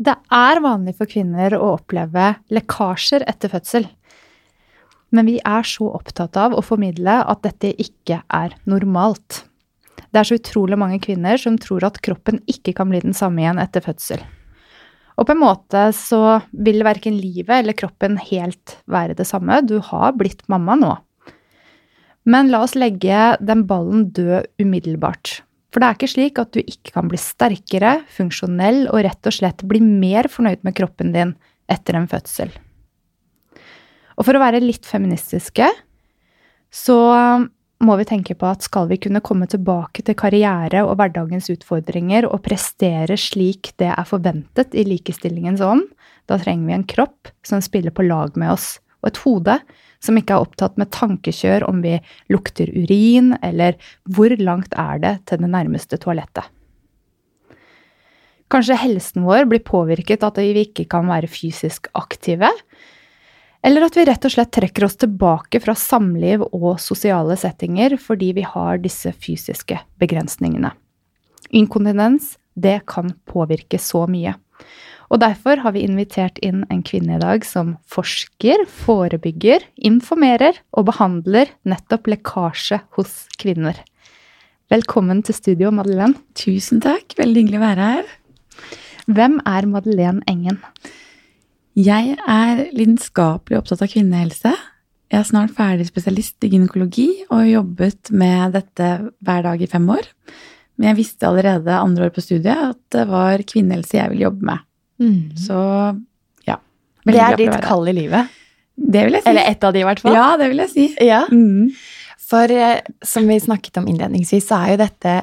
Det er vanlig for kvinner å oppleve lekkasjer etter fødsel. Men vi er så opptatt av å formidle at dette ikke er normalt. Det er så utrolig mange kvinner som tror at kroppen ikke kan bli den samme igjen etter fødsel. Og på en måte så vil verken livet eller kroppen helt være det samme. Du har blitt mamma nå. Men la oss legge den ballen død umiddelbart. For det er ikke slik at du ikke kan bli sterkere, funksjonell og rett og slett bli mer fornøyd med kroppen din etter en fødsel. Og for å være litt feministiske, så må vi tenke på at skal vi kunne komme tilbake til karriere og hverdagens utfordringer og prestere slik det er forventet i likestillingens ånd, da trenger vi en kropp som spiller på lag med oss, og et hode som ikke er opptatt med tankekjør om vi lukter urin, eller hvor langt er det til det nærmeste toalettet. Kanskje helsen vår blir påvirket av at vi ikke kan være fysisk aktive, eller at vi rett og slett trekker oss tilbake fra samliv og sosiale settinger fordi vi har disse fysiske begrensningene. Inkontinens, det kan påvirke så mye. Og derfor har vi invitert inn en kvinne i dag som forsker, forebygger, informerer og behandler nettopp lekkasje hos kvinner. Velkommen til studio, Madeleine. Tusen takk. Veldig hyggelig å være her. Hvem er Madeleine Engen? Jeg er lidenskapelig opptatt av kvinnehelse. Jeg er snart ferdig spesialist i gynekologi og har jobbet med dette hver dag i fem år. Men jeg visste allerede andre år på studiet at det var kvinnehelse jeg ville jobbe med. Mm. Så ja. Det er ditt kall i livet? Det vil jeg si. Eller ett av de, i hvert fall. Ja, det vil jeg si. Ja. Mm. For eh, som vi snakket om innledningsvis, så er jo dette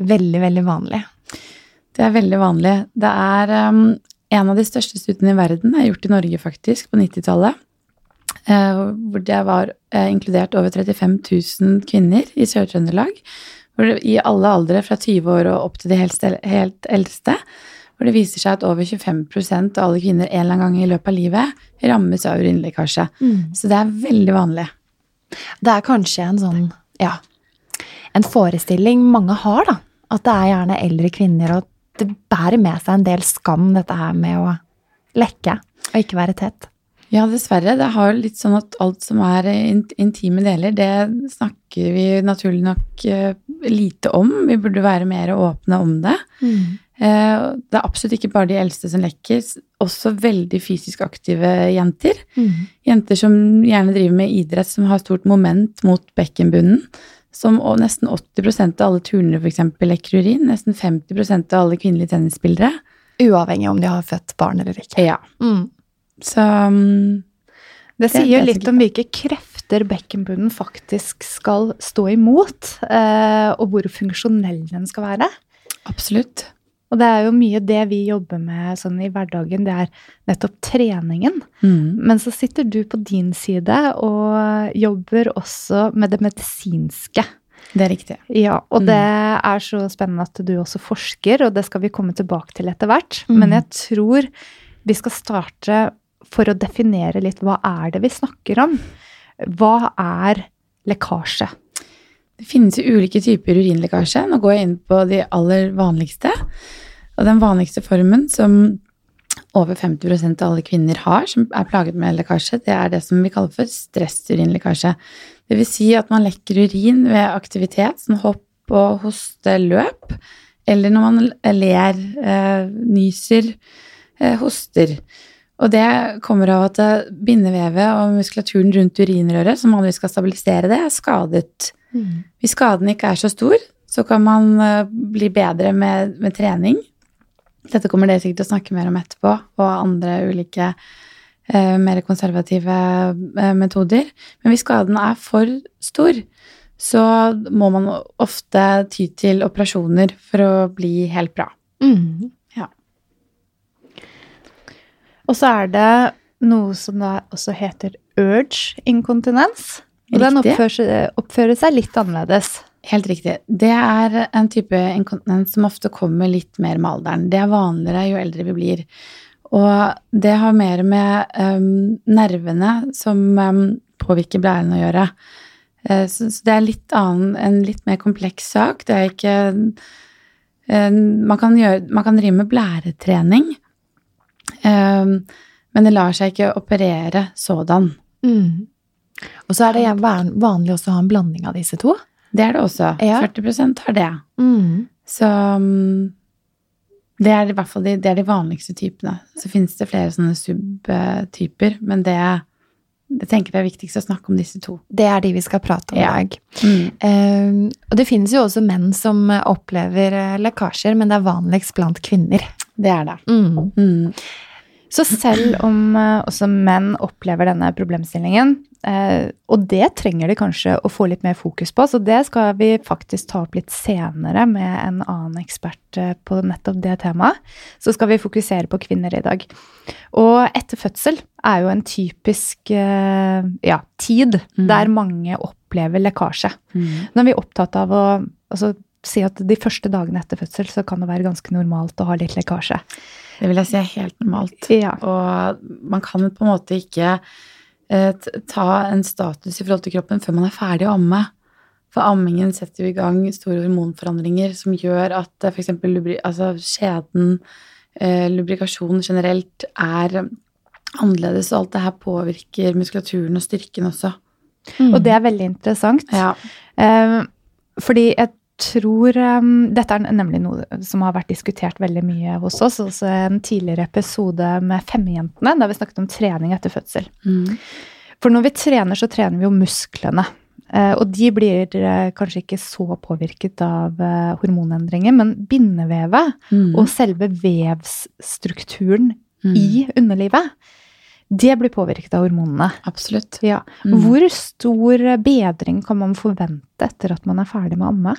veldig, veldig vanlig. Det er veldig vanlig. Det er um, en av de største studiene i verden er gjort i Norge, faktisk, på 90-tallet. Uh, hvor det var uh, inkludert over 35 000 kvinner i Sør-Trøndelag. I alle aldre, fra 20 år og opp til de helt, helt eldste. Hvor det viser seg at over 25% av alle kvinner en eller annen gang i løpet av livet rammes av urinlekkasje. Mm. Så det er veldig vanlig. Det er kanskje en sånn, ja, en forestilling mange har, da. At det er gjerne eldre kvinner, og det bærer med seg en del skam, dette her med å lekke og ikke være tett. Ja, dessverre. Det har litt sånn at alt som er intime deler, det snakker vi naturlig nok eh, lite om. Vi burde være mer åpne om det. Mm. Eh, det er absolutt ikke bare de eldste som lekker, også veldig fysisk aktive jenter. Mm. Jenter som gjerne driver med idrett som har stort moment mot bekkenbunnen. Som nesten 80% av alle turnere f.eks. lekker urin. Nesten 50% av alle kvinnelige tennisspillere. Uavhengig om de har født barn eller ikke. Ja. Mm. Så um, Det Det- sier er litt om hvilke krefter bekkenbunnen faktisk skal stå imot, eh, og hvor funksjonell den skal være. absolutt. Og det er jo mye det vi jobber med sånn i hverdagen, det er nettopp treningen. Mm. Men så sitter du på din side og jobber også med det medisinske. Det er riktig. Ja, og Mm. det er så spennende at du også forsker, og det skal vi komme tilbake til etter hvert. Mm. Men jeg tror vi skal starte for å definere litt hva er det vi snakker om. Hva er lekkasje? Det finnes jo ulike typer urinlekkasje. Nå går jeg inn på de aller vanligste. Og den vanligste formen som over 50% av alle kvinner har, som er plaget med lekkasje, det er det som vi kaller for stressurinlekkasje. Det vil si at man lekker urin ved aktivitet, som hopp og hoste, løp, eller når man ler, eh, nyser, eh, hoster. Og det kommer av at eh, bindevevet og muskulaturen rundt urinrøret, som vanligvis skal stabilisere det, er skadet. Hvis skaden ikke er så stor, så kan man eh, bli bedre med, med trening. Dette kommer dere sikkert til å snakke mer om etterpå, og andre ulike eh, mer konservative eh, metoder. Men hvis skaden er for stor, så må man ofte ty til operasjoner for å bli helt bra. Mm. Og så er det noe som da også heter urge inkontinens. Og den oppfører, oppfører seg litt annerledes. Helt riktig. Det er en type inkontinens som ofte kommer litt mer med alderen. Det er vanligere jo eldre vi blir. Og det har mer med um, nervene som um, påvirker blæren å gjøre. Eh, så, så det er litt annen, en litt mer kompleks sak. Det er ikke man, kan gjøre, man kan drive med blæretrening, men det lar seg ikke operere sådan. Mm. Og så er det vanlig også å ha en blanding av disse to. Det er det også. Ja. 40% har det. Mm. Så mm, det er i hvert fall de, det er de vanligste typene. Så finnes det flere sånne subtyper, men det, det tenker jeg er viktigst å snakke om disse to. Det er de vi skal prate om i Ja. dag. Eh, og det finnes jo også menn som opplever eh, lekkasjer, men det er vanligst blant kvinner. Det er det. Mm. Mm. Så selv om eh, også menn opplever denne problemstillingen, eh, og det trenger de kanskje å få litt mer fokus på, så det skal vi faktisk ta opp litt senere med en annen ekspert eh, på nettopp det temaet, så skal vi fokusere på kvinner i dag. Og etter fødsel er jo en typisk ja, tid Mm. der mange opplever lekkasje. Mm. vi er opptatt av å altså, si at de første dagene etter fødsel så kan det være ganske normalt å ha litt lekkasje. Det vil jeg si er helt normalt. Ja. Og man kan på en måte ikke eh, ta en status i forhold til kroppen før man er ferdig å amme. For ammingen setter jo i gang store hormonforandringer som gjør at eh, f.eks. Altså, skjeden, eh, lubrikasjon generelt, er annerledes, og alt det her påvirker muskulaturen og styrken også. Mm. Og det er veldig interessant. Ja. Eh, fordi jeg tror um, Dette er nemlig noe som har vært diskutert veldig mye hos oss. Også en tidligere episode med Femjentene, der vi snakket om trening etter fødsel. Mm. For når vi trener, så trener vi jo musklene. Eh, og de blir eh, kanskje ikke så påvirket av eh, hormonendringer, men bindevevet Mm. og selve vevsstrukturen Mm. i underlivet, det blir påvirket av hormonene. Absolutt. Ja. Mm. Hvor stor bedring kan man forvente etter at man er ferdig med å amme?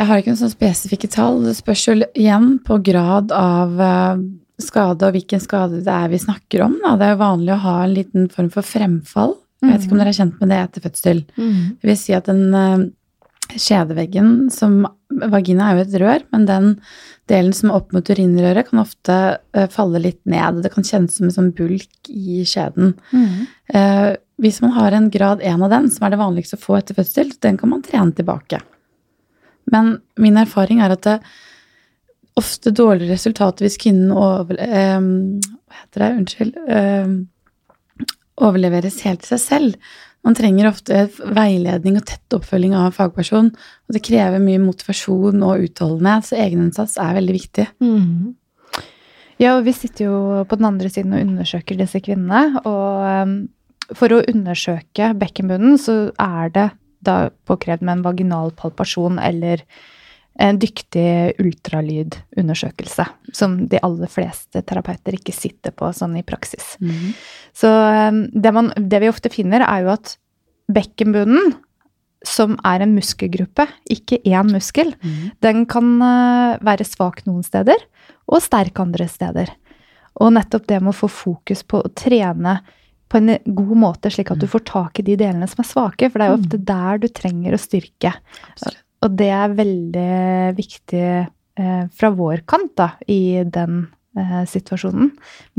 Jeg har ikke noen sånn spesifikke tall. Det spørs jo igjen på grad av eh, skade og hvilken skade det er vi snakker om. Da. Det er jo vanlig å ha en liten form for fremfall. Jeg vet ikke om dere er kjent med det etter fødsel. Det vil si at den eh, skjedeveggen som Vagina er jo et rør, men den delen som er opp mot urinrøret, kan ofte eh, falle litt ned. Det kan kjennes som en sånn bulk i skjeden. Eh, hvis man har en grad 1 av den, som er det vanligste å få etter fødsel, den kan man trene tilbake. Men min erfaring er at det ofte dårligere resultater hvis kvinnen over, eh, Hva heter det? Unnskyld. Eh, overleveres helt til seg selv. Man trenger ofte veiledning og tett oppfølging av en fagperson. Og det krever mye motivasjon og utholdenhet, så egeninnsats er veldig viktig. Mm. Ja, og vi sitter jo på den andre siden og undersøker disse kvinnene. Og um, for å undersøke bekkenbunnen, så er det da påkrevd med en vaginal palpasjon eller en dyktig ultralydundersøkelse, som de aller fleste terapeuter ikke sitter på sånn i praksis. Så um, det, man, det vi ofte finner, er jo at bekkenbunnen, som er en muskelgruppe, ikke én muskel, den kan uh, være svak noen steder og sterk andre steder. Og nettopp det med å få fokus på å trene på en god måte, slik at du får tak i de delene som er svake, for det er jo ofte der du trenger å styrke. Absolutt. Og det er veldig viktig eh, fra vår kant da, i den eh, situasjonen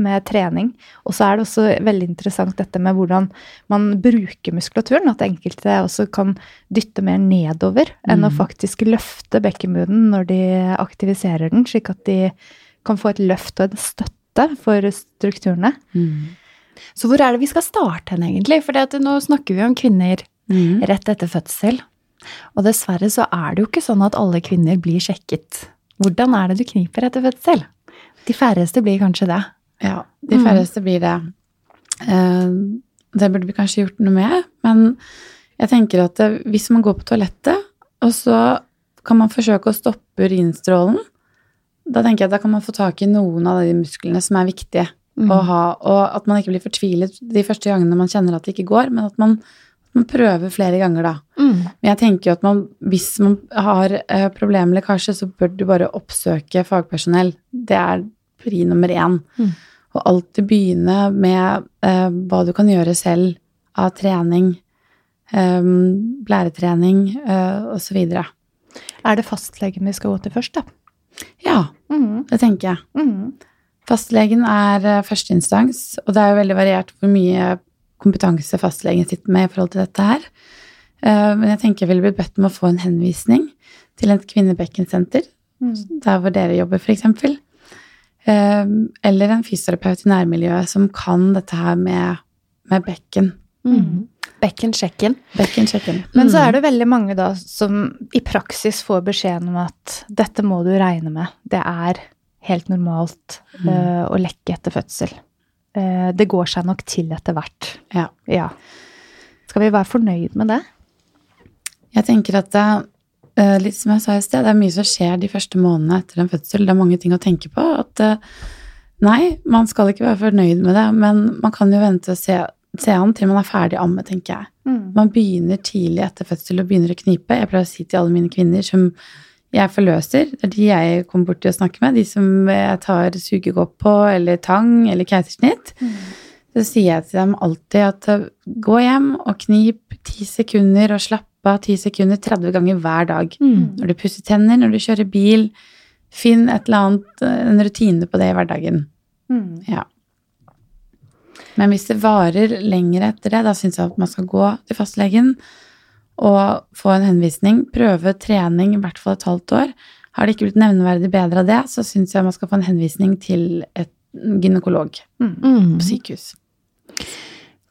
med trening. Og så er det også veldig interessant dette med hvordan man bruker muskulaturen. At enkelte også kan dytte mer nedover enn å Mm. faktisk løfte bekkenbunnen når de aktiviserer den, slik at de kan få et løft og en støtte for strukturene. Så hvor er det vi skal starte hen, egentlig? For nå snakker vi om kvinner Mm. rett etter fødsel. Og dessverre så er det jo ikke sånn at alle kvinner blir sjekket. Hvordan er det du kniper etter fødsel? De færreste blir kanskje det. Ja, de Mm. færreste blir det. Eh, Det burde vi kanskje gjort noe med, men jeg tenker at hvis man går på toalettet, og så kan man forsøke å stoppe urinstrålen, da tenker jeg at da kan man få tak i noen av de musklene som er viktige å ha, og at man ikke blir fortvilet de første gangene man kjenner at det ikke går, men at man, man prøver flere ganger da. Mm. Men jeg tenker jo at man, hvis man har eh, lekkasje, så bør du bare oppsøke fagpersonell. Det er pri nummer én. Mm. Og alltid begynne med eh, hva du kan gjøre selv av trening, eh, blæretrening eh, osv. Er det fastlegen vi skal gå til først, da? Ja, mm. det tenker jeg. Mhm. Fastlegen er eh, førsteinstans, og det er jo veldig variert hvor mye kompetanse fastlegen sitter med i forhold til dette her. Eh, Men jeg tenker jeg ville blitt bedt om å få en henvisning til et kvinnebekkensenter, mm. der hvor dere jobber, f.eks. Eller en fysioterapeut i nærmiljøet som kan dette her med, med bekken. Mm. Bekkensjekken. Bekkensjekken. Men så er det veldig mange da som i praksis får beskjeden om at dette må du regne med. Det er helt normalt eh, å lekke etter fødsel. Uh, det går seg nok til etter hvert. Ja. Ja. Skal vi være fornøyd med det? Jeg tenker at det, uh, litt som jeg sa i sted, det er mye som skjer de første månedene etter en fødsel. Det er mange ting å tenke på. At nei, man skal ikke være fornøyd med det, men man kan jo vente og se, se an til man er ferdig amme, tenker jeg. Man begynner tidlig etter fødsel og begynner å knipe. Jeg pleier å si til alle mine kvinner som jeg forløser, det er de jeg kommer bort til å snakke med, de som jeg tar sugekopp på, eller tang, eller keisersnitt. Så sier jeg til dem alltid at gå hjem og knip ti sekunder og slapp av ti sekunder 30 ganger hver dag. Mm. Når du pusser tenner, når du kjører bil, finn et eller annet, en rutine på det i hverdagen. Mm. Ja. Men hvis det varer lenger etter det, da syns jeg at man skal gå til fastlegen og få en henvisning. Prøve trening i hvert fall et halvt år. Har det ikke blitt nevneverdig bedre av det, så syns jeg man skal få en henvisning til et gynekolog Mm. Mm. på sykehus.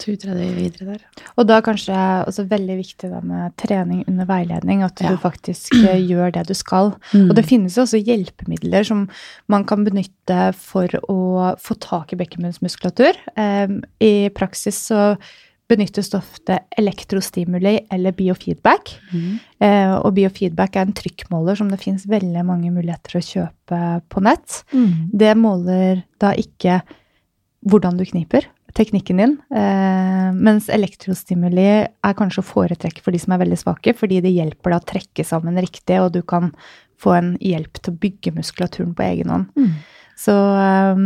Vi videre der. Og da kanskje også veldig viktig da med trening under veiledning, at Ja. du faktisk eh, gjør det du skal. Og det finnes jo også hjelpemidler som man kan benytte for å få tak i bekkenbunnsmuskulatur. Um, I praksis så benyttes ofte elektrostimuli eller biofeedback. Mm. Eh, og biofeedback er en trykkmåler som det finnes veldig mange muligheter å kjøpe på nett. Mm. Det måler da ikke hvordan du kniper, teknikken din, eh, mens elektrostimuli er kanskje å foretrekke for de som er veldig svake, fordi det hjelper deg å trekke sammen riktig, og du kan få en hjelp til å bygge muskulaturen på egen hånd. Mm. Så eh,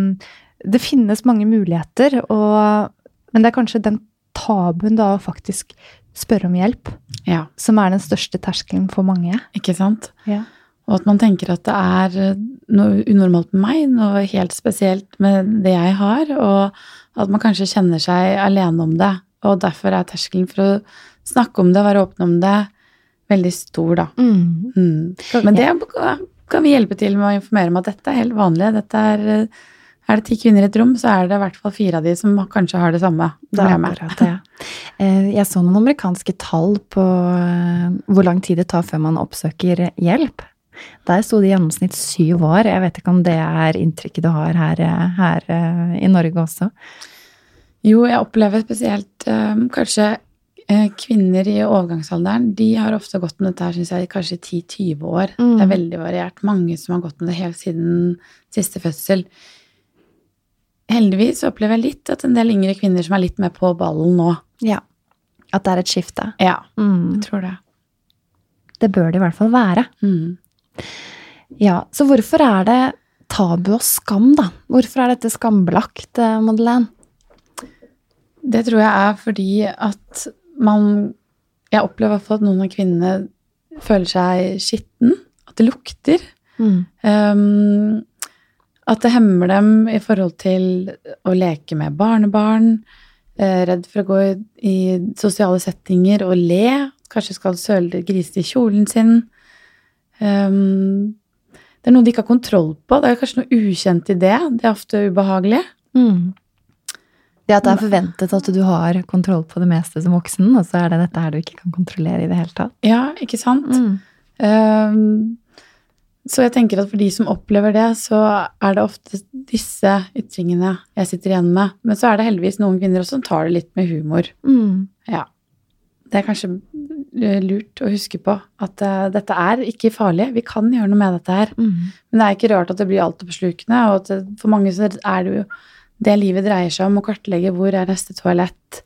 det finnes mange muligheter, og, men det er kanskje den tabuen da å faktisk spørre om hjelp Ja, som er den største terskelen for mange. ikke sant? Ja. Og at man tenker at det er noe unormalt med meg, noe helt spesielt med det jeg har, og at man kanskje kjenner seg alene om det. Og derfor er terskelen for å snakke om det, være åpen om det, veldig stor, da. Mm. Mm. Men det kan vi hjelpe til med å informere om at dette er helt vanlig. Dette er, eh, er det ti kvinner i et rom, så er det i hvert fall fire av de som kanskje har det samme er problemet. det. Eh, Jeg så noen amerikanske tall på eh, hvor lang tid det tar før man oppsøker hjelp. Der sto det i gjennomsnitt syv år. Jeg vet ikke om det er inntrykket du har her, eh, her i Norge også. Jo, jeg opplever spesielt kanskje kvinner i overgangsalderen. De har ofte gått med dette her, syns jeg, kanskje 10-20 år. Mm. Det er veldig variert. Mange som har gått med det helt siden siste fødsel. Heldigvis opplever jeg litt at en del yngre kvinner som er litt mer på ballen nå. Ja. At det er et skifte. Ja, Mm. jeg tror det. Det bør det i hvert fall være. Mm. Ja, Så hvorfor er det tabu og skam, da? Hvorfor er dette skambelagt, eh, Madeleine? Det tror jeg er fordi at man Jeg opplever i hvert fall at noen av kvinnene føler seg skitten. At det lukter. Mm. Um, at det hemmer dem i forhold til å leke med barnebarn. eh, redd for å gå i, i sosiale settinger og le. Kanskje skal søle grisene i kjolen sin. Um, det er noe de ikke har kontroll på. Det er kanskje noe ukjent i det. Det er ofte ubehagelig. Mm. Det at det er forventet at du har kontroll på det meste som voksen, og så er det dette her du ikke kan kontrollere i det hele tatt. Ja, ikke sant? Mm. Um, så jeg tenker at for de som opplever det, så er det ofte disse ytringene jeg sitter igjen med. Men så er det heldigvis noen kvinner også som tar det litt med humor. Mm. Ja. Det er kanskje lurt å huske på at uh, dette er ikke farlig. Vi kan gjøre noe med dette her. Mm. Men det er ikke rart at det blir altoppslukende, og at det, for mange så er det jo det livet dreier seg om, å kartlegge hvor er neste toalett,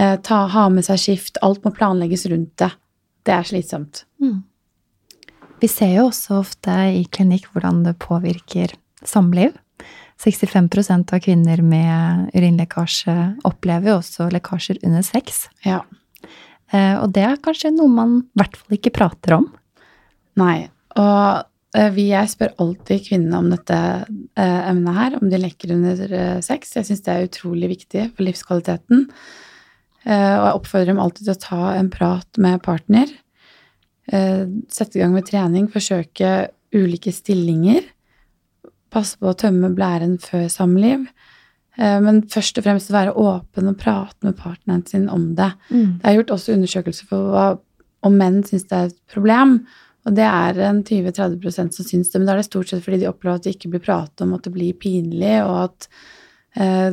uh, ta, ha med seg skift, alt må planlegges rundt det. Det er slitsomt. Mm. Vi ser jo også ofte i klinikk hvordan det påvirker samliv. 65% av kvinner med urinlekkasje opplever jo også lekkasjer under sex. Ja. Eh, Og det er kanskje noe man i hvert fall ikke prater om. Nei. Og eh, vi, jeg spør alltid kvinnene om dette eh, emnet her, om de lekker under sex. Jeg syns det er utrolig viktig for livskvaliteten. Og jeg oppfordrer dem alltid til å ta en prat med partner. Eh, sette i gang med trening, forsøke ulike stillinger. Passe på å tømme blæren før samliv. Eh, men først og fremst være åpen og prate med partneren sin om det. Det er gjort også undersøkelser for hva, om menn syns det er et problem. Og det er en 20-30% som syns det, men da er det stort sett fordi de opplever at det ikke blir pratet om, at det blir pinlig, og at eh,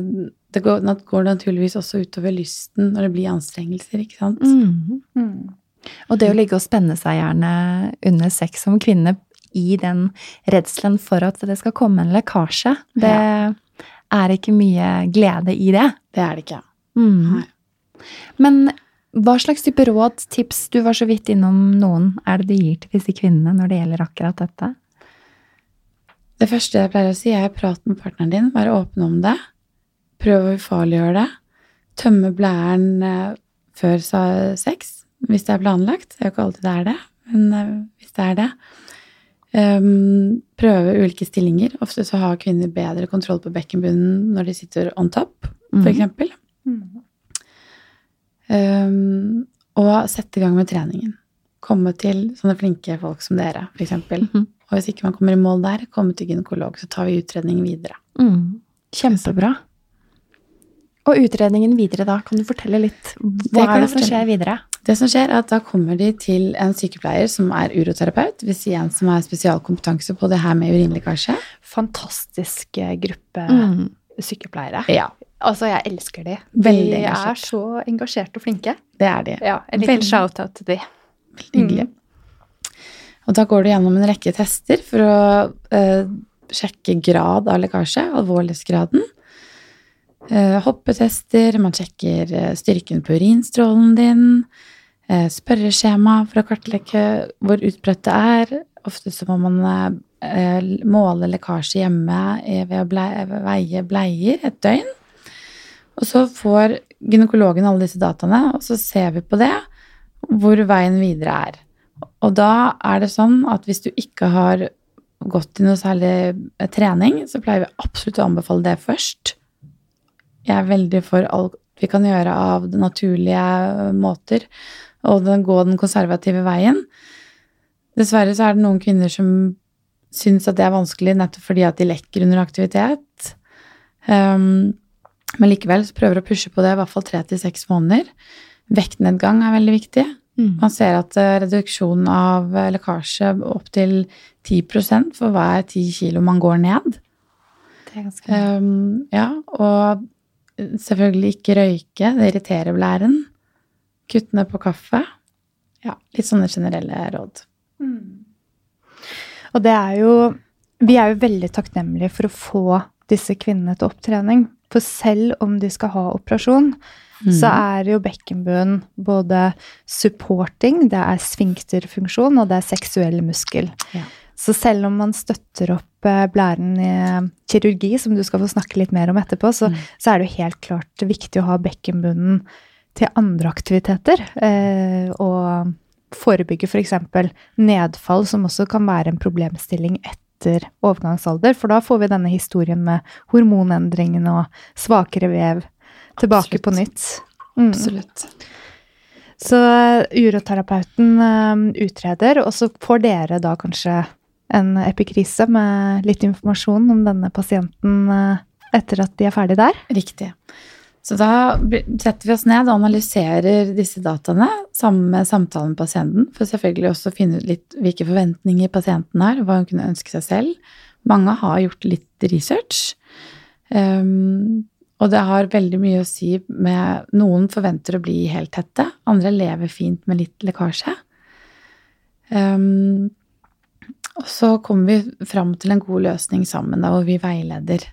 det går, går naturligvis også utover lysten når det blir anstrengelser, ikke sant? Mm. Mm. Og det å ligge og spenne seg gjerne under sex som kvinne i den redselen for at det skal komme en lekkasje, det er ikke mye glede i det. Det er det ikke. Mm. Men hva slags type råd, tips, du var så vidt innom noen, er det du gir til disse kvinnene når det gjelder akkurat dette? Det første jeg pleier å si, er prat med partneren din, være åpen om det. Prøv å ufarliggjøre det. Tømme blæren eh, før sex, hvis det er planlagt. Det er jo ikke alltid det er det, men eh, hvis det er det. Um, prøve ulike stillinger. Ofte så har kvinner bedre kontroll på bekkenbunnen når de sitter on top, Mm. eksempel. Mm. Um, og sette i gang med treningen. Komme til sånne flinke folk som dere, eksempel. Mhm. Og hvis ikke man kommer i mål der, komme til gynekolog, så tar vi utredningen videre. Mm. Kjempebra. Og utredningen videre da, kan du fortelle litt? Hva er det som skjer videre? Det som skjer, er at da kommer de til en sykepleier som er uroterapeut, vil si en som har spesialkompetanse på det her med urinlekkasje. Fantastisk eh, gruppe Mm. sykepleiere. Ja, Altså, jeg elsker de. Veldig de er så engasjerte og flinke. det er de. Ja, En liten shout-out til de. Veldig hyggelig. Og da går du gjennom en rekke tester for å eh, sjekke grad av lekkasje, alvorlighetsgraden. Eh, hoppetester, man sjekker eh, styrken på urinstrålen din. eh, spørreskjema for å kartlegge hvor utbredt det er. Ofte så må man måle lekkasje hjemme ved å veie bleier et døgn. Og så får gynekologen alle disse dataene, og så ser vi på det, hvor veien videre er. Og da er det sånn at hvis du ikke har gått i noe særlig trening, så pleier vi absolutt å anbefale det først. Jeg er veldig for alt vi kan gjøre av det naturlige måter, og den, gå den konservative veien. Dessverre så er det noen kvinner som syns at det er vanskelig nettopp fordi at de lekker under aktivitet. Um, men likevel så prøver å pushe på det i hvert fall tre til seks måneder. Vektnedgang er veldig viktig. Mm. Man ser at eh, reduksjon av eh, lekkasje opptil 10 for hver 10 kilo man går ned. Det er ganske Um, ja, og selvfølgelig ikke røyke. Det irriterer blæren. Kutt ned på kaffe. Ja, litt sånne generelle råd. Og det er jo Vi er jo veldig takknemlige for å få disse kvinnene til opptrening. For selv om de skal ha operasjon, så er jo bekkenbunnen både supporting, det er sfinkterfunksjon, og det er seksuell muskel. Ja. Så selv om man støtter opp eh, blæren i kirurgi, som du skal få snakke litt mer om etterpå, så, Mm. så er det jo helt klart viktig å ha bekkenbunnen til andre aktiviteter. Eh, og forebygge f.eks. nedfall, som også kan være en problemstilling etter overgangsalder. For da får vi denne historien med hormonendringene og svakere vev tilbake Absolutt. på nytt. Mm. Absolutt. Så eh, uroterapeuten eh, utreder, og så får dere da kanskje en epikrise med litt informasjon om denne pasienten eh, etter at de er ferdig der. Riktig. Så da setter vi oss ned og analyserer disse dataene sammen med samtalen med pasienten, for selvfølgelig også finne ut litt hvilke forventninger pasienten har, hva hun kunne ønske seg selv. Mange har gjort litt research. Um, og det har veldig mye å si med Noen forventer å bli helt tette, andre lever fint med litt lekkasje. Um, og så kommer vi fram til en god løsning sammen, da, hvor vi veileder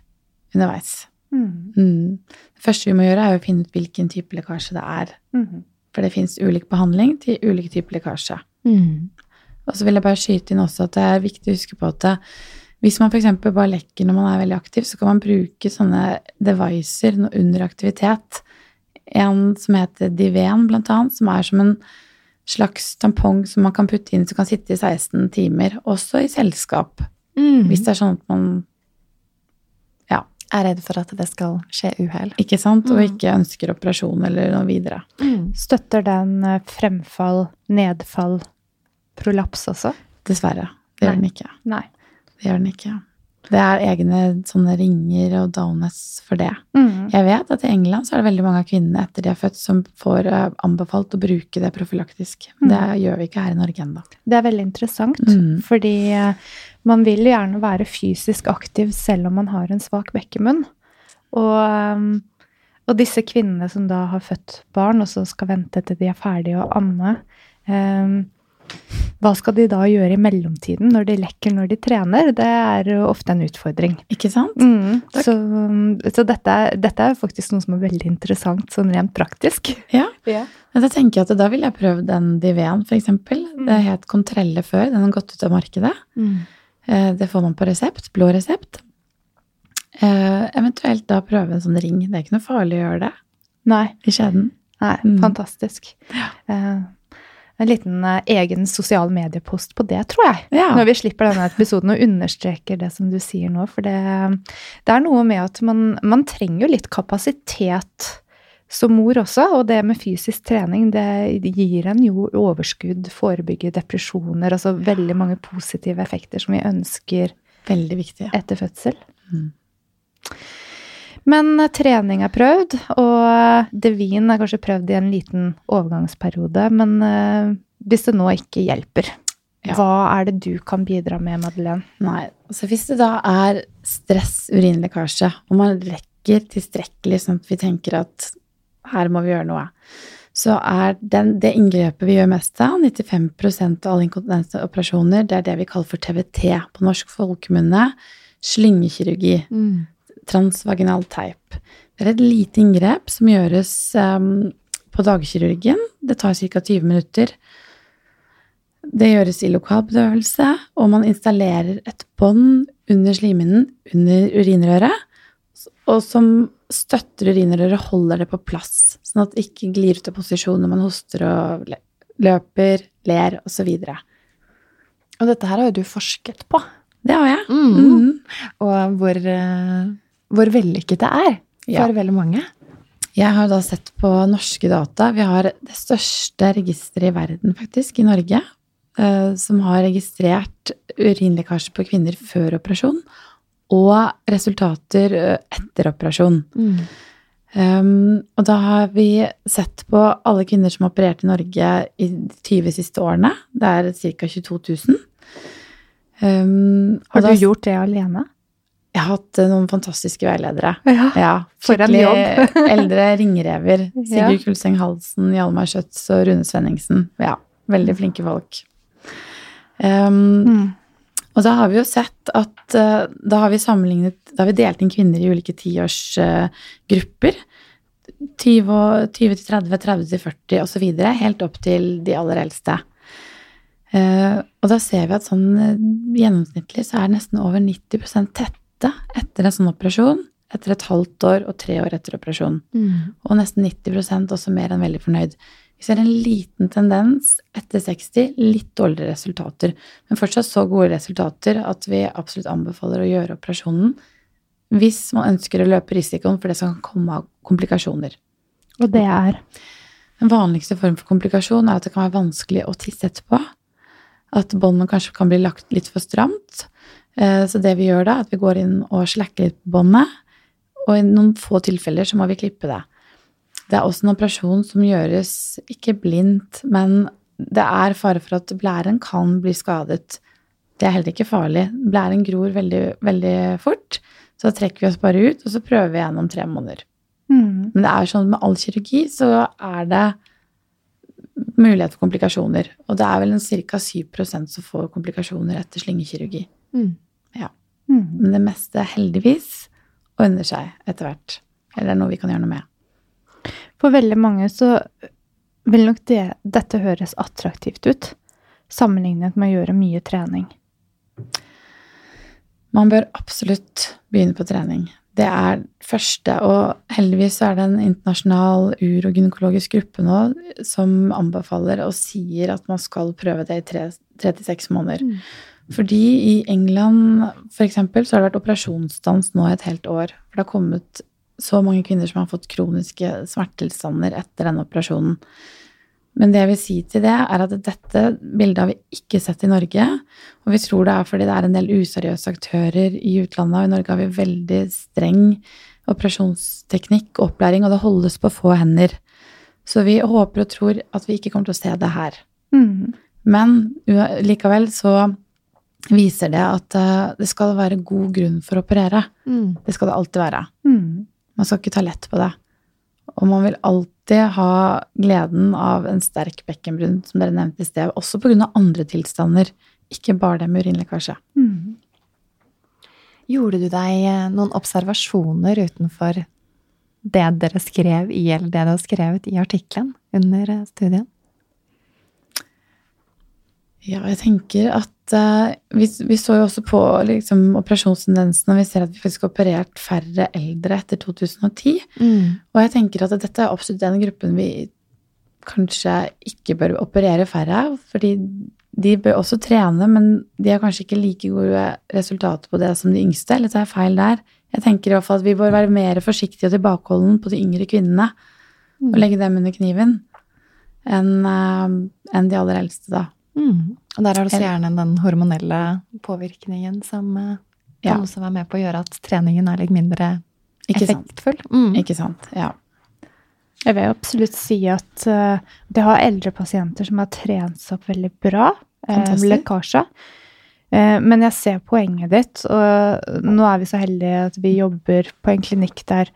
underveis. Mm. Det første vi må gjøre, er å finne ut hvilken type lekkasje det er. Mm. For det fins ulik behandling til ulike typer lekkasje. Mm. Og så vil jeg bare skyte inn også at det er viktig å huske på at det, hvis man f.eks. bare lekker når man er veldig aktiv, så kan man bruke sånne devicer under aktivitet. En som heter Diven, blant annet, som er som en slags tampong som man kan putte inn som kan sitte i 16 timer, også i selskap. Mm. Hvis det er sånn at man er redd for at det skal skje uhell. ikke sant, og Mm. ikke ønsker operasjon eller noe videre. Støtter den eh, fremfall, nedfall, prolaps også? Dessverre. Det gjør den ikke. Nei. Det gjør den ikke. Det er egne sånne ringer og donuts for det. Mm. Jeg vet at i England så er det veldig mange av kvinnene etter de er født som får eh, anbefalt å bruke det profylaktisk. Mm. Det gjør vi ikke her i Norge ennå. Det er veldig interessant, Mm. fordi eh, man vil gjerne være fysisk aktiv selv om man har en svak bekkemunn. Og, um, og disse kvinnene som da har født barn, og så skal vente til de er ferdige å amme, um, hva skal de da gjøre i mellomtiden når de lekker når de trener? Det er ofte en utfordring. Ikke sant? Mm, Takk. så så dette, er- dette er faktisk noe som er veldig interessant sånn rent praktisk. Ja. Ja. Da tenker jeg at da vil jeg prøve den Diveen, for eksempel. Mm. Det het Contrelle før. Den har gått ut av markedet. Mm. Det får man på resept. Blå resept. Eh, Eventuelt da prøve en sånn ring. Det er ikke noe farlig å gjøre det Nei, i skjeden. nei Mm. fantastisk. Eh, en liten eh, egen sosial mediepost på det, tror jeg. Ja. Når vi slipper denne episoden og understreker det som du sier nå. For det, det er noe med at man, man trenger jo litt kapasitet som mor også. Og det med fysisk trening, det gir en jo overskudd, forebygger depresjoner. Altså veldig mange positive effekter som vi ønsker Veldig viktig. etter fødsel. Mm. Men eh, trening er prøvd, og eh, Devin er kanskje prøvd i en liten overgangsperiode. Men eh, hvis det nå ikke hjelper, Ja. hva er det du kan bidra med, Madeleine? Nei. Altså hvis det da er stress, urinlekkasje, og man rekker tilstrekkelig sånn at vi tenker at her må vi gjøre noe, så er den, det inngrepet vi gjør mest av, 95% av alle inkontinensoperasjoner, det er det vi kaller for TVT på norsk folkemunne. Slyngekirurgi. Mm. Transvaginal teip. Det er et lite inngrep som gjøres um, på dagkirurgen. Det tar ca. 20 minutter. Det gjøres i lokalbedøvelse, og man installerer et bånd under slimhinnen, under urinrøret, og som støtter urinrøret, holder det på plass, sånn at det ikke glir ut av posisjon når man hoster og løper, ler osv. Og dette her har jo du forsket på. Det har jeg. Mm. Mm. Og hvor, eh, hvor vellykket det er for Ja. veldig mange. Jeg har da sett på norske data. Vi har det største registeret i verden, faktisk, i Norge, eh, som har registrert urinlekkasje på kvinner før operasjon, og resultater eh, etter operasjon. Um, og da har vi sett på alle kvinner som har operert i Norge i de 20 siste årene. Det er ca. 22 000. Um, Har du da- gjort det alene? Jeg har hatt eh, noen fantastiske veiledere. Ja. Ja, For en jobb. eldre ringrever. Ja. Sigurd Kulseng Halsen, Hjalmar Schjøtz og Rune Svenningsen. Ja, veldig flinke folk. Um, Mm. og da har vi jo sett at uh, da har vi sammenlignet Da har vi delt inn kvinner i ulike tiårsgrupper. 20 og- 20 til 30, 30 til 40 osv. Helt opp til de aller eldste. Uh, og da ser vi at sånn eh, gjennomsnittlig så er nesten over 90 tette etter en sånn operasjon. Etter et halvt år og tre år etter operasjon. Og nesten 90% også mer enn veldig fornøyd. Vi ser en liten tendens etter 60, litt dårligere resultater. Men fortsatt så gode resultater at vi absolutt anbefaler å gjøre operasjonen hvis man ønsker å løpe risikoen for det som kan komme av komplikasjoner. Og det er Den vanligste form for komplikasjon er at det kan være vanskelig å tisse etterpå. At båndet kanskje kan bli lagt litt for stramt. Eh, Så det vi gjør da, er at vi går inn og slakker litt på båndet. Og i noen få tilfeller så må vi klippe det. Det er også en operasjon som gjøres ikke blindt, men det er fare for at blæren kan bli skadet. Det er heller ikke farlig. Blæren gror veldig, veldig fort. Så da trekker vi oss bare ut, og så prøver vi igjen om tre måneder. mm. Men det er sånn med all kirurgi så er det mulighet for komplikasjoner. Og det er vel en ca. 7% som får komplikasjoner etter slingekirurgi. Mm. Men det meste heldigvis ordner seg etter hvert. Eller er noe vi kan gjøre noe med. For veldig mange så vil nok det, dette høres attraktivt ut, sammenlignet med å gjøre mye trening. Man bør absolutt begynne på trening. Det er første, og heldigvis er det en internasjonal ur- og gynekologisk gruppe nå som anbefaler og sier at man skal prøve det i tre til seks måneder. Mm. Fordi i England for eksempel, så har det vært operasjonsstans nå i et helt år. For det har kommet så mange kvinner som har fått kroniske smertetilstander etter denne operasjonen. Men det jeg vil si til det, er at dette bildet har vi ikke sett i Norge. Og vi tror det er fordi det er en del useriøse aktører i utlandet, og i Norge har vi veldig streng operasjonsteknikk og opplæring, og det holdes på få hender. Så vi håper og tror at vi ikke kommer til å se det her. Mm. Men likevel så viser det at eh, det skal være god grunn for å operere. Det skal det alltid være. Mm. Man skal ikke ta lett på det. Og man vil alltid ha gleden av en sterk bekkenbrunn, som dere nevnte i sted, også pga. andre tilstander. Ikke bare det med urinlekkasje. Mm. Gjorde du deg eh, noen observasjoner utenfor det dere skrev i, eller det du har skrevet i artikkelen under eh, studien? Ja, jeg tenker at vi, vi så jo også på liksom, operasjonstendensen, og vi ser at vi faktisk har operert færre eldre etter 2010. Og jeg tenker at dette er absolutt den gruppen vi kanskje ikke bør operere færre av. Fordi de bør også trene, men de har kanskje ikke like gode resultater på det som de yngste. Eller tar jeg feil der? Jeg tenker i hvert fall at vi bør være mer forsiktige og tilbakeholden på de yngre kvinnene. Og legge dem under kniven enn eh, enn de aller eldste, da. Mm. Og der er det så gjerne den hormonelle påvirkningen som kan Ja. også være med på å gjøre at treningen er litt mindre Ikke sant? effektfull. Mm. Ikke sant? Ja. Jeg vil absolutt si at uh, det har eldre pasienter som har trent seg opp veldig bra. eh, Fantastisk. lekkasje. Eh, men jeg ser poenget ditt, og nå er vi så heldige at vi jobber på en klinikk der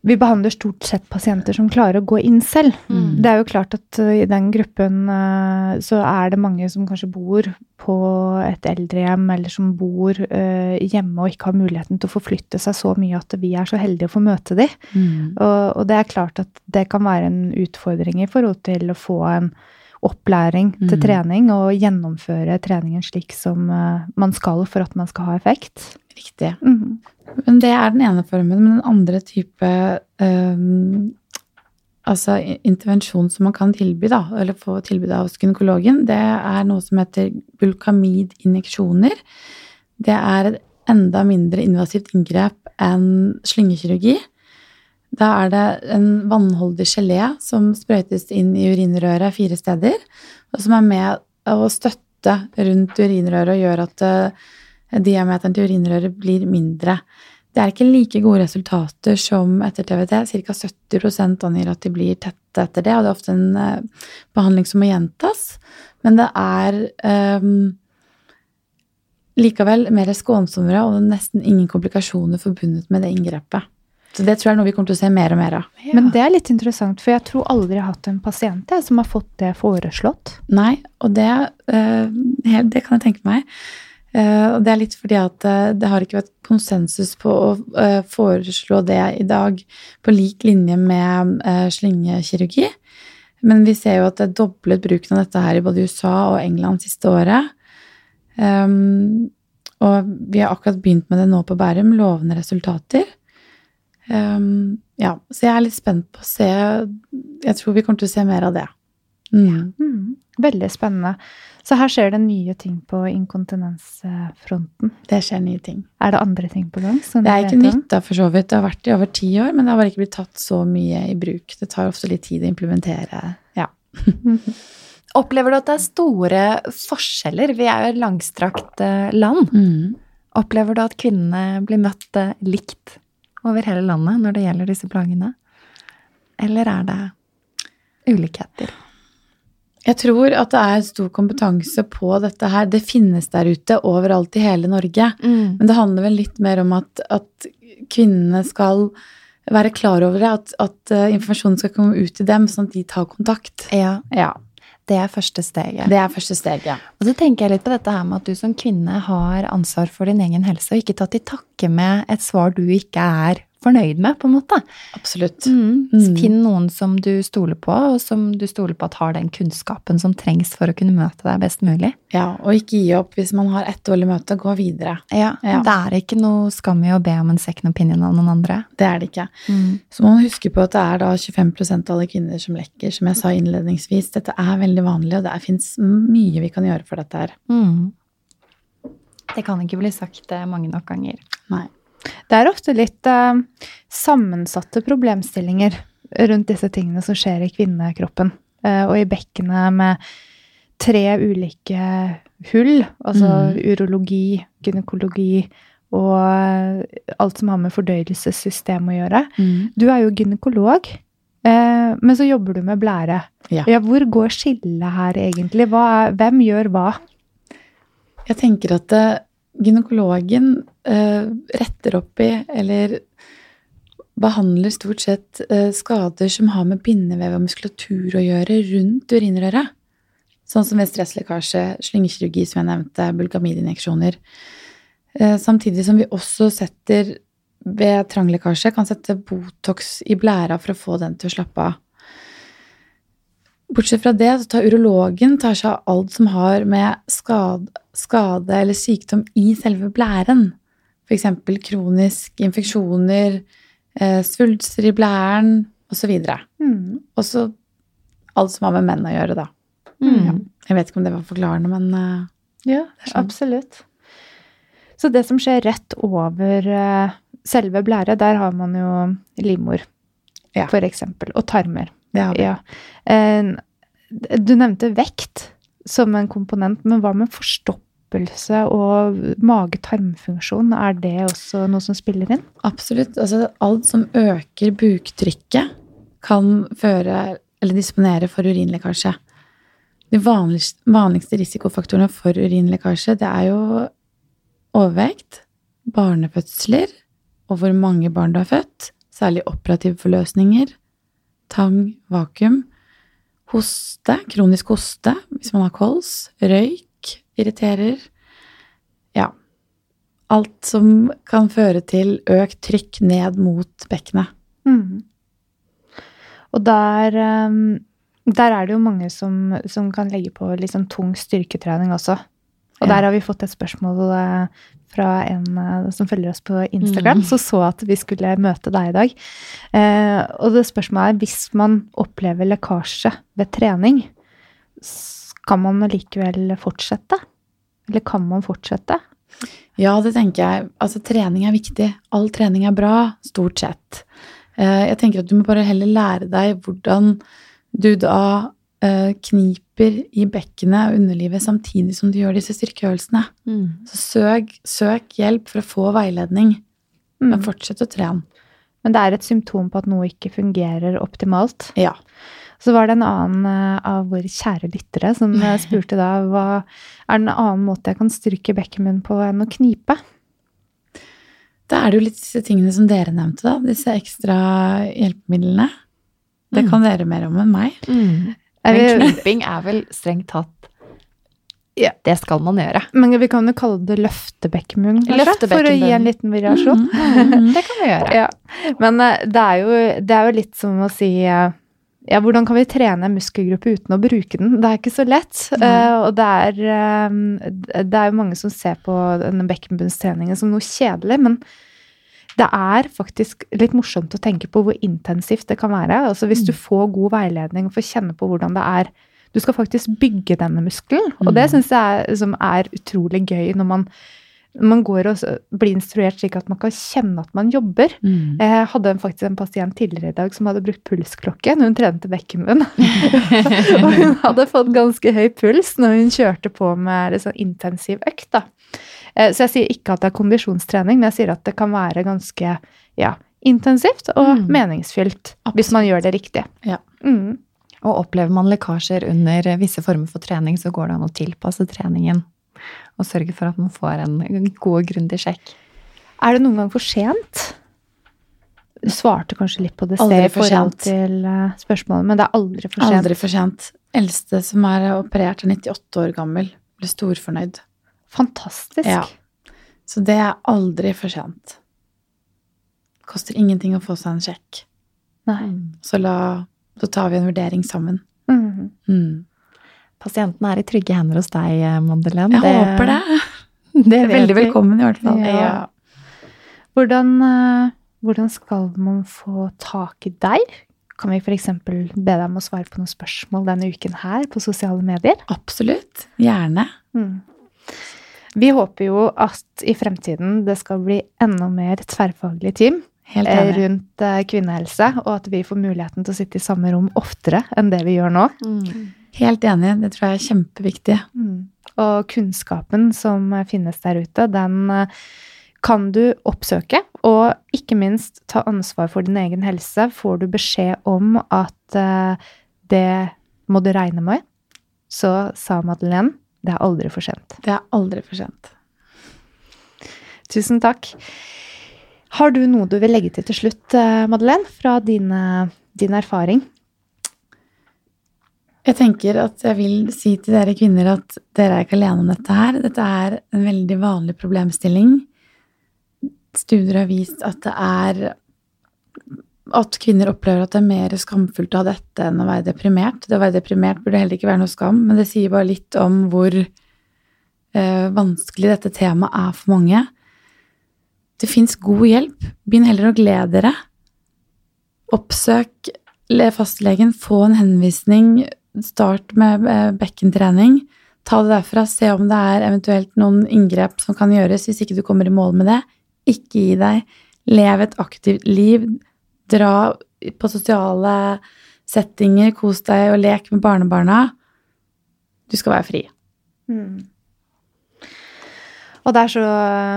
vi behandler stort sett pasienter som klarer å gå inn selv. Mm. Det er jo klart at uh, i den gruppen uh, så er det mange som kanskje bor på et eldrehjem, eller som bor uh, hjemme og ikke har muligheten til å forflytte seg så mye at vi er så heldige å få møte dem. Mm. Og, og det er klart at det kan være en utfordring i forhold til å få en opplæring til Mm. trening og gjennomføre treningen slik som uh, man skal for at man skal ha effekt. Riktig. Mm. Men det er den ene formen. Men den andre type um, altså intervensjon som man kan tilby, da, eller få tilbud av hos gynekologen, det er noe som heter bulkamidinjeksjoner. Det er et enda mindre invasivt inngrep enn slyngekirurgi. Da er det en vannholdig gelé som sprøytes inn i urinrøret fire steder, og som er med å støtte rundt urinrøret og gjør at eh, diameteren til urinrøret blir mindre. Det er ikke like gode resultater som etter TVT. Ca. 70% angir at de blir tette etter det, og det er ofte en eh, behandling som må gjentas. Men det er um, likevel mer skånsommere og nesten ingen komplikasjoner forbundet med det inngrepet. Så det tror jeg er noe vi kommer til å se mer og mer av. Men det er litt interessant, for jeg tror aldri jeg har hatt en pasient jeg, som har fått det foreslått. Nei, og det, eh, det kan jeg tenke meg. Eh, og det er litt fordi at eh, det har ikke vært konsensus på å foreslå det i dag på lik linje med uh, slyngekirurgi. Men vi ser jo at det er doblet bruken av dette her i både USA og England siste året. Um, og vi har akkurat begynt med det nå på Bærum. Lovende resultater. Um, ja, så jeg er litt spent på å se Jeg tror vi kommer til å se mer av det. Mm. Mm, veldig spennende. Så her skjer det nye ting på inkontinensfronten. Det skjer nye ting. Er det andre ting på gang? Det er ikke nytt da, for så vidt. Det har vært i over ti år, men det har bare ikke blitt tatt så mye i bruk. Det tar ofte litt tid å implementere. Ja. Opplever du at det er store forskjeller? Vi er jo et langstrakt eh, land. Mm. Opplever du at kvinnene blir møtt eh, likt over hele landet når det gjelder disse plagene? Eller er det ulikheter? Jeg tror at det er stor kompetanse på dette her. Det finnes der ute overalt i hele Norge. Mm. Men det handler vel litt mer om at, at kvinnene skal være klar over det, at, at eh, informasjonen skal komme ut til dem, sånn at de tar kontakt. Ja, Ja, det er første steget. Det er første steget. Og så tenker jeg litt på dette her med at du som kvinne har ansvar for din egen helse, og ikke tatt til takke med et svar du ikke er fornøyd med, på en måte. Absolutt. Mm. Mm. Finn noen som du stoler på, og som du stoler på at har den kunnskapen som trengs for å kunne møte deg best mulig. Ja, og ikke gi opp hvis man har ett dårlig møte. Gå videre. Ja, Ja. Det er ikke noe skam i å be om en second opinion av noen andre. Det er det ikke. Så må man huske på at det er da 25% av alle kvinner som lekker, som jeg sa innledningsvis. Dette er veldig vanlig, og det fins mye vi kan gjøre for dette her. Mm. Det kan ikke bli sagt eh, mange nok ganger. Nei. Det er ofte litt eh, sammensatte problemstillinger rundt disse tingene som skjer i kvinnekroppen. Eh, og i bekkenet med tre ulike hull, altså Mm. urologi, gynekologi og eh, alt som har med fordøyelsessystem å gjøre. Du er jo gynekolog, eh, men så jobber du med blære. Ja. hvor går skillet her egentlig? Hva hvem gjør hva? Jeg tenker at eh, gynekologen eh, retter opp i, eller behandler stort sett eh, skader som har med bindevev og muskulatur å gjøre rundt urinrøret. Sånn som ved stresslekkasje, slyngekirurgi som jeg nevnte, bulgamidinjeksjoner. Eh, samtidig som vi også setter ved tranglekkasje kan sette Botox i blæra for å få den til å slappe av. Bortsett fra det, så tar urologen tar seg av alt som har med skade, skade eller sykdom i selve blæren. F.eks. kronisk infeksjoner, eh, svulster i blæren osv. Mm. Og så alt som har med menn å gjøre, da. Mm. Jeg vet ikke om det var forklarende, men uh, Ja, sånn. absolutt. Så det som skjer rett over uh, selve blære, der har man jo livmor, Ja. for eksempel, og tarmer. Det har vi. Ja. Eh, Du nevnte vekt som en komponent, men hva med forstoppelse og mage-tarmfunksjon? Er det også noe som spiller inn? Absolutt. Altså, alt som øker buktrykket, kan føre eller disponere for urinlekkasje. De vanligste, vanligste risikofaktorene for urinlekkasje, det er jo overvekt, barnefødsler, og hvor mange barn du har født, særlig operative forløsninger, tang, vakuum, hoste, kronisk hoste hvis man har kols, røyk irriterer. Ja. Alt som kan føre til økt trykk ned mot bekkenet. Mm. Og der, um, der er det jo mange som, som kan legge på litt sånn tung styrketrening også. Og der har vi fått et spørsmål eh, fra en eh, som følger oss på Instagram, Mm. som så at vi skulle møte deg i dag. Eh, og det spørsmålet er hvis man opplever lekkasje ved trening, skal man likevel fortsette? Eller kan man fortsette? Ja, det tenker jeg. Altså, trening er viktig. All trening er bra, stort sett. Eh, Jeg tenker at du må bare heller lære deg hvordan du da kniper i bekkenet og underlivet samtidig som du gjør disse styrkeøvelsene. Mm. Så søk, søk hjelp for å få veiledning, Mm. men fortsett å trene. Men det er et symptom på at noe ikke fungerer optimalt. Ja. Så var det en annen eh, av våre kjære lyttere som eh, spurte da hva er det en annen måte jeg kan styrke bekken min på enn å knipe? Da er det jo litt disse tingene som dere nevnte, da. Disse ekstra hjelpemidlene. Det Mm. kan dere mer om enn meg. Mm. Men kniping er vel strengt tatt Ja. Det skal man gjøre. Men vi kan jo kalle det løftebekkenmunn, kanskje? For å gi en liten variasjon. Mm. Det kan vi gjøre. Ja. Men eh, det er, jo, det er jo litt som å si eh, ja, hvordan kan vi trene en muskelgruppe uten å bruke den? Det er ikke så lett. Eh, og det er, eh, det er jo mange som ser på denne bekkenbunnstreningen som noe kjedelig, men det er faktisk litt morsomt å tenke på hvor intensivt det kan være. Altså Hvis du får god veiledning og får kjenne på hvordan det er Du skal faktisk bygge denne muskelen, og det Mm. syns jeg er, som er utrolig gøy når man, man går og blir instruert slik at man kan kjenne at man jobber. Mm. Jeg hadde faktisk en pasient tidligere i dag som hadde brukt pulsklokke når hun trente bekkenmunn. og hun hadde fått ganske høy puls når hun kjørte på med sånn intensiv økt. Da. Eh, Så jeg sier ikke at det er kondisjonstrening, men jeg sier at det kan være ganske ja, intensivt og Mm. meningsfylt hvis man gjør det riktig. Ja. Mm. Og opplever man lekkasjer under visse former for trening, så går det an å tilpasse treningen. Og sørge for at man får en god og grundig sjekk. Er det noen gang for sent? Du svarte kanskje litt på det i for forhold sent. til eh, spørsmålet, men det er aldri for sent. Aldri for sent. Eldste som er operert, er 98 år gammel. Ble storfornøyd. Fantastisk. Ja. Så det er aldri for sent. Koster ingenting å få seg en sjekk. Nei. Så, la, så tar vi en vurdering sammen. Mm. Mm. Pasienten er i trygge hender hos deg, Madeleine. Jeg håper det. Det Det er veldig vi. velkommen, i hvert fall. Ja. Hvordan, eh, hvordan skal man få tak i deg? Kan vi f.eks. be deg om å svare på noen spørsmål denne uken her på sosiale medier? Absolutt. Gjerne. Mm. Vi håper jo at i fremtiden det skal bli enda mer tverrfaglig team Helt eh, rundt eh, kvinnehelse, og at vi får muligheten til å sitte i samme rom oftere enn det vi gjør nå. Mm. Helt enig. Det tror jeg er kjempeviktig. Og kunnskapen som finnes der ute, den eh, kan du oppsøke. Og ikke minst ta ansvar for din egen helse. Får du beskjed om at det må du regne med, så sa Madeleine det er aldri for sent. Det er aldri for sent. Tusen takk. Har du noe du vil legge til til slutt, eh, Madeleine, fra din, din erfaring? Jeg tenker at jeg vil si til dere kvinner at dere er ikke alene om dette her. Dette er en veldig vanlig problemstilling. Studier har vist at det er at kvinner opplever at det er mer skamfullt å ha dette enn å være deprimert. Det å være deprimert burde heller ikke være noe skam, men det sier bare litt om hvor eh, vanskelig dette temaet er for mange. Det fins god hjelp. Begynn heller å glede dere. Oppsøk fastlegen, få en henvisning, start med eh, bekkentrening. Ta det derfra, se om det er eventuelt noen inngrep som kan gjøres hvis ikke du kommer i mål med det. Ikke gi deg. Lev et aktivt liv. Dra på sosiale settinger, kos deg og lek med barnebarna. Du skal være fri. Mm. Og det er så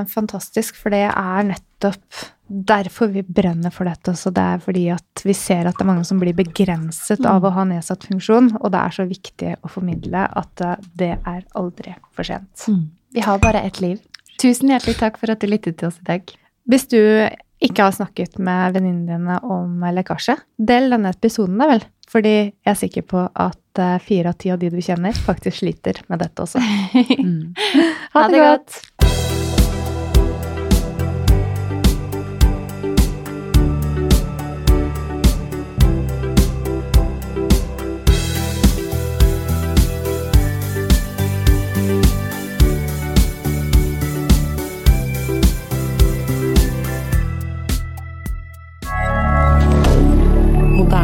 fantastisk, for det er nettopp derfor vi brenner for dette også. Det er fordi at vi ser at det er mange som blir begrenset av å ha nedsatt funksjon, og det er så viktig å formidle at eh, det er aldri for sent. Vi har bare ett liv. Tusen hjertelig takk for at du lyttet til oss i dag. Hvis du ikke har snakket med venninnene dine om lekkasje, del denne episoden, da vel. Fordi jeg er sikker på at eh, fire av ti av de du kjenner, faktisk sliter med dette også. Mm. Ha det godt!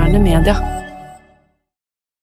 Moderne media.